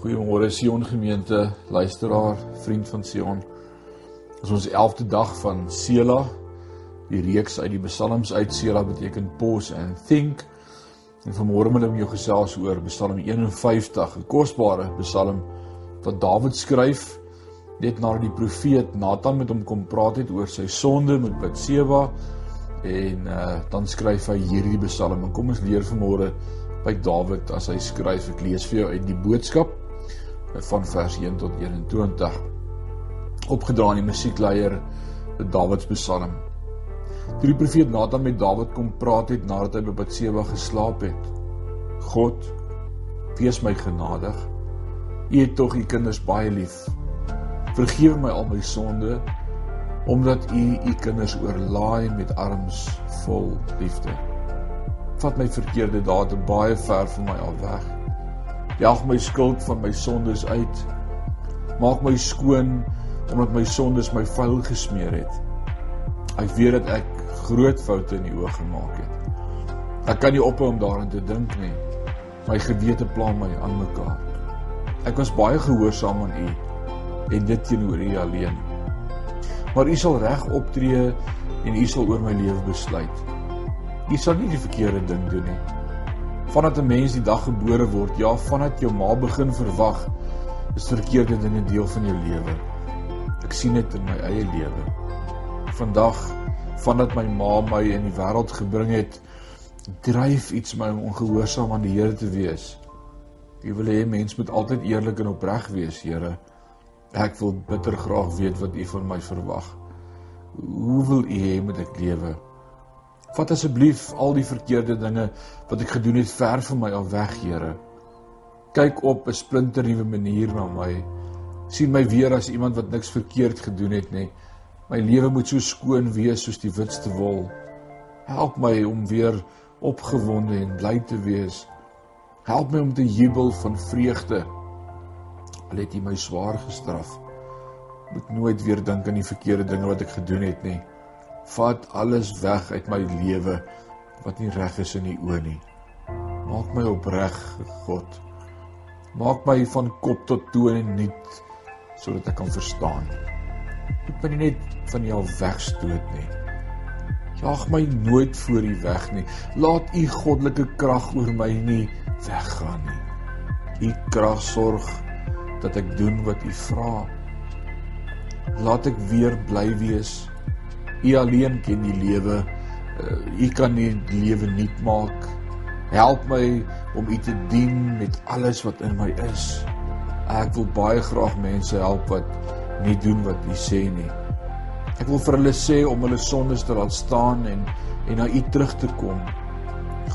Goeiemôre Sion gemeente, luisteraar, vriend van Sion. Dit is ons 11de dag van Sela. Die reeks uit die Psalms uit Sela beteken pause and think. En vanmôre wil ek met jou gesels oor Psalm 51, 'n kosbare Psalm wat Dawid skryf net nadat die profeet Nathan met hom kom praat het oor sy sonde met Batseba en uh, dan skryf hy hierdie Psalm. En kom ons leer vanmôre by Dawid as hy skryf. Ek lees vir jou uit die boodskap van vers 1 tot 21 opgedra in die musiekleier Dawid se Psalm. Toe die profeet Nathan met Dawid kom praat het nadat hy by Batseba geslaap het. God, wees my genadig. U het tog u kinders baie lief. Vergewe my al my sonde omdat u u kinders oorlaai met arms vol liefde. Vat my verkeerde dade baie ver van my af weg Jag my skuld van my sondes uit. Maak my skoon omdat my sondes my vuil gesmeer het. Ek weet dat ek groot foute in die oë gemaak het. Ek kan nie ophou om daaraan te dink nie. My gewete pla my aan mekaar. Ek was baie gehoorsaam aan U en dit teenoor U alleen. Maar U sal reg optree en U sal oor my lewe besluit. U sal nie die verkeerde ding doen nie vandat 'n mens die dag gebore word, ja, vandat jou ma begin verwag, is verkeerde dinge deel van jou lewe. Ek sien dit in my eie lewe. Vandag, vandat my ma my in die wêreld gebring het, dryf iets my om ongehoorsaam aan die Here te wees. Ek wil hê mens moet altyd eerlik en opreg wees, Here. Ek wil bitter graag weet wat U van my verwag. Hoe wil U hê moet ek lewe? Vat asseblief al die verkeerde dinge wat ek gedoen het ver van my af weg, Here. Kyk op 'n splinternuwe manier na my. sien my weer as iemand wat niks verkeerd gedoen het nie. My lewe moet so skoon wees soos die witste wol. Help my om weer opgewonde en bly te wees. Help my om te jubel van vreugde. Al het U my swaar gestraf. Moet nooit weer dink aan die verkeerde dinge wat ek gedoen het nie. Vat alles weg uit my lewe wat nie reg is in U oë nie. Maak my opreg, God. Maak my van kop tot toe en nuut sodat ek kan verstaan. Ek moet net van U al wegstoot nie. Jaag my nooit voor U weg nie. Laat U goddelike krag oor my nie weggaan nie. U krag sorg dat ek doen wat U vra. Laat ek weer bly wees U alleen ken die lewe. Uh, U kan die lewe nuut maak. Help my om U te dien met alles wat in my is. Ek wil baie graag mense help wat nie doen wat U sê nie. Ek wil vir hulle sê om hulle sondes te laat staan en en na U terug te kom.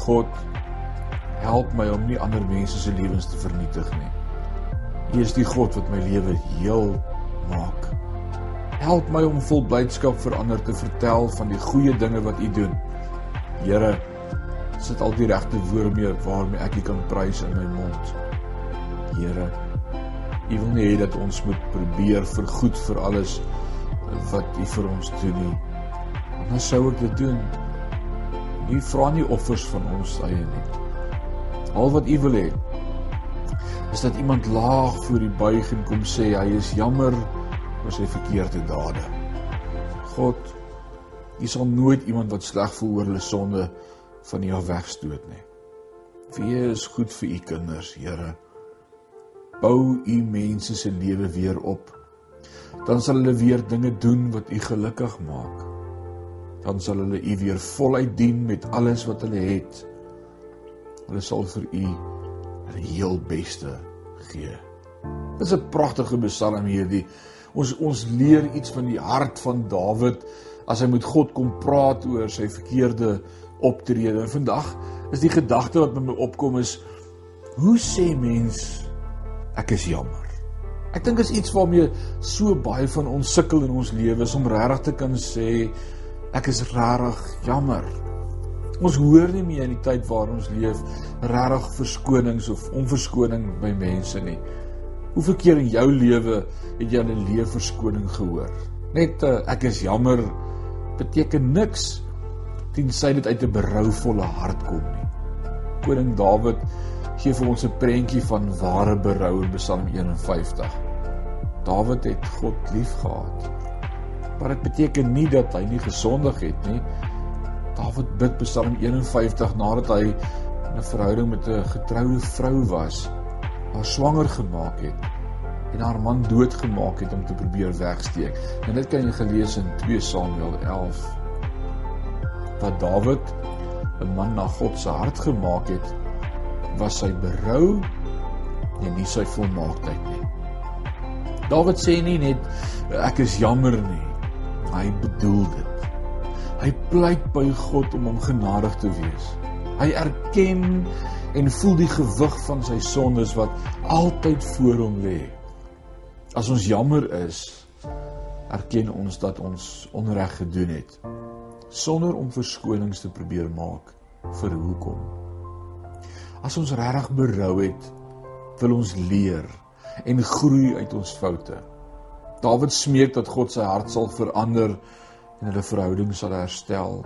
God, help my om nie ander mense se lewens te vernietig nie. U is die God wat my lewe heel maak. Help my om vol blydskap vir ander te vertel van die goeie dinge wat U doen. Here, sit al die regte woorde mee waarmee ek U kan prys in my mond. Here, U wil nie hê dat ons moet probeer vergoed vir alles wat U vir ons doen nie. Dan sou ek dit doen. U vra nie offers van ons eie nie. Al wat U wil hê is dat iemand laag voor U buig en kom sê hy is jammer oor sy verkeerde dade. God, U sal nooit iemand wat sleg voel oor hulle sonde van U wegstoot nie. Wees goed vir U kinders, Here. Bou U mense se lewe weer op. Dan sal hulle weer dinge doen wat U gelukkig maak. Dan sal hulle U weer voluit dien met alles wat hulle het. Hulle sal vir U die heel beste gee. Dit is 'n pragtige psalm hierdie. Ons ons leer iets van die hart van Dawid as hy met God kom praat oor sy verkeerde optrede. En vandag is die gedagte wat met my opkom is hoe sê mens ek is jammer? Ek dink is iets waarmee so baie van ons sukkel in ons lewens om regtig te kan sê ek is regtig jammer. Ons hoor nie meer in die tyd waarin ons leef regtig verskonings of onverskoning by mense nie. Hoeveel keer in jou lewe het jy 'n leefverskoning gehoor? Net uh, ek is jammer beteken niks tensy dit uit 'n berouvolle hart kom nie. Koning Dawid gee vir ons 'n prentjie van ware berou in Psalm 51. Dawid het God liefgehad. Maar dit beteken nie dat hy nie gesondig het nie. Dawid bid Psalm 51 nadat hy 'n verhouding met 'n getroude vrou was, haar swanger gemaak het en haar man doodgemaak het om te probeer wegsteek. En dit kan jy gelees in 2 Samuel 11. Wat Dawid 'n man na God se hart gemaak het, was sy berou en nie sy volmaaktheid nie. Dawid sê nie net ek is jammer nie. Hy bedoel dit. Hy pleit by God om hom genadig te wees. Hy erken en voel die gewig van sy sondes wat altyd voor hom lê. As ons jammer is, erken ons dat ons onreg gedoen het sonder om verskonings te probeer maak vir hoekom. As ons regtig berou het, wil ons leer en groei uit ons foute. Dawid smeek dat God sy hart sal verander en hulle verhouding sal herstel.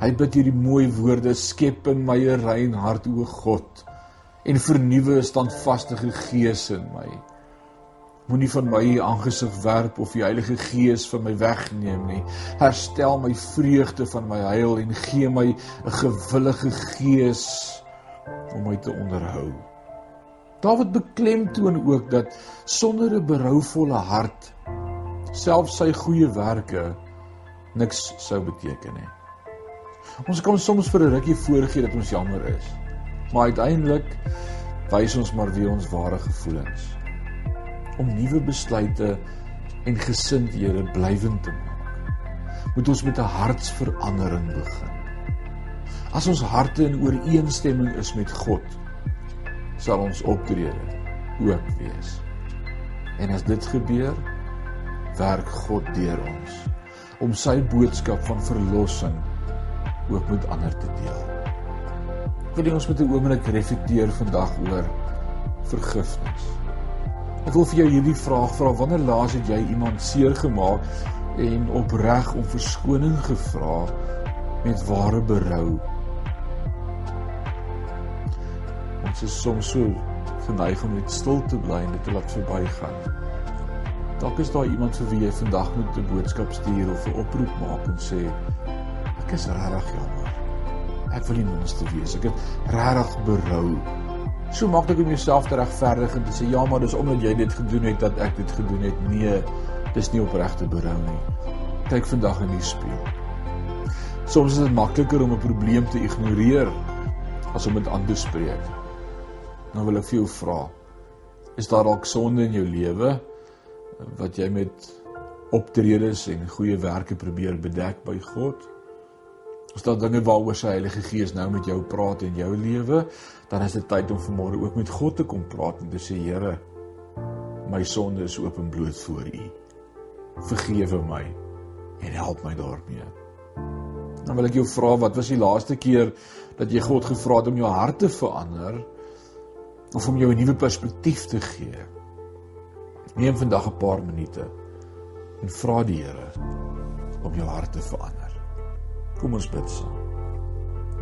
Hy bid hierdie mooi woorde: "Skep in my 'n rein hart, o God, en vernuwe 'n standvaste gees in my." Moenie van my u aangesig werp of die Heilige Gees van my wegneem nie. Herstel my vreugde van my heil en gee my 'n gewillige gees om my te onderhou. Dawid beklemtoon ook dat sonder 'n berouvolle hart selfs sy goeie werke niks sou beteken nie. Ons kan soms vir 'n rukkie voorgee dat ons jammer is, maar uiteindelik wys ons maar wie ons ware gevoelens om nuwe besluite en gesindhede blywend te maak. Moet ons met 'n hartsverandering begin. As ons harte in ooreenstemming is met God, sal ons optrede ook wees. En as dit gebeur, werk God deur ons om sy boodskap van verlossing ook met ander te deel. Wil jy ons met 'n oomblik reflekteer vandag oor vergifnis? Ek wil vir jou hierdie vraag vra: Wanneer laas het jy iemand seer gemaak en opreg om verskoning gevra met ware berou? Ons is soms so geneig om net stil te bly en dit te laat verbygaan. Dalk is daar iemand vir wie jy vandag moet 'n boodskap stuur of 'n oproep maak en sê ek is regtig jammer. Ek wil nie minste wees. Ek het regtig berou so maklik om jouself te regverdig en te sê ja, maar dis omdat jy dit gedoen het dat ek dit gedoen het. Nee, dis nie opregte berou nie. Kyk vandag in die spieël. Soms is dit makliker om 'n probleem te ignoreer as om dit aan te spreek. Nou wil ek vir jou vra, is daar dalk sonde in jou lewe wat jy met optredes en goeie werke probeer bedek by God? As daar dinge waaroor sy Heilige Gees nou met jou praat in jou lewe, dan is dit tyd om vanmôre ook met God te kom praat en te sê Here, my sonde is oop en bloot voor U. Vergewe my en help my daarmee. Dan wil ek jou vra, wat was die laaste keer dat jy God gevra het om jou hart te verander of om jou 'n nuwe perspektief te gee? Neem vandag 'n paar minute en vra die Here om jou hart te verander. Kom ons bid saam.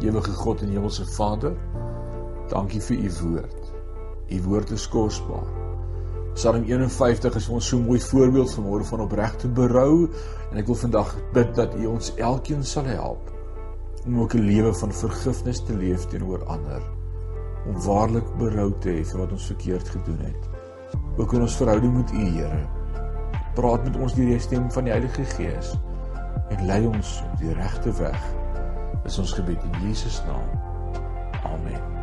Ewige God en Hemelse Vader, dankie vir u woord. U woord is kosbaar. Psalm 51 is vir ons so 'n mooi voorbeeld vanmôre van opregte berou en ek wil vandag bid dat u ons elkeen sal help om ook 'n lewe van vergifnis te leef teenoor ander om waarlik berou te hê vir wat ons verkeerd gedoen het. Ook in ons verhouding met u Here. Praat met ons deur die stem van die Heilige Gees en lei ons op die regte weg. Is ons gebed in Jesus naam. Amen.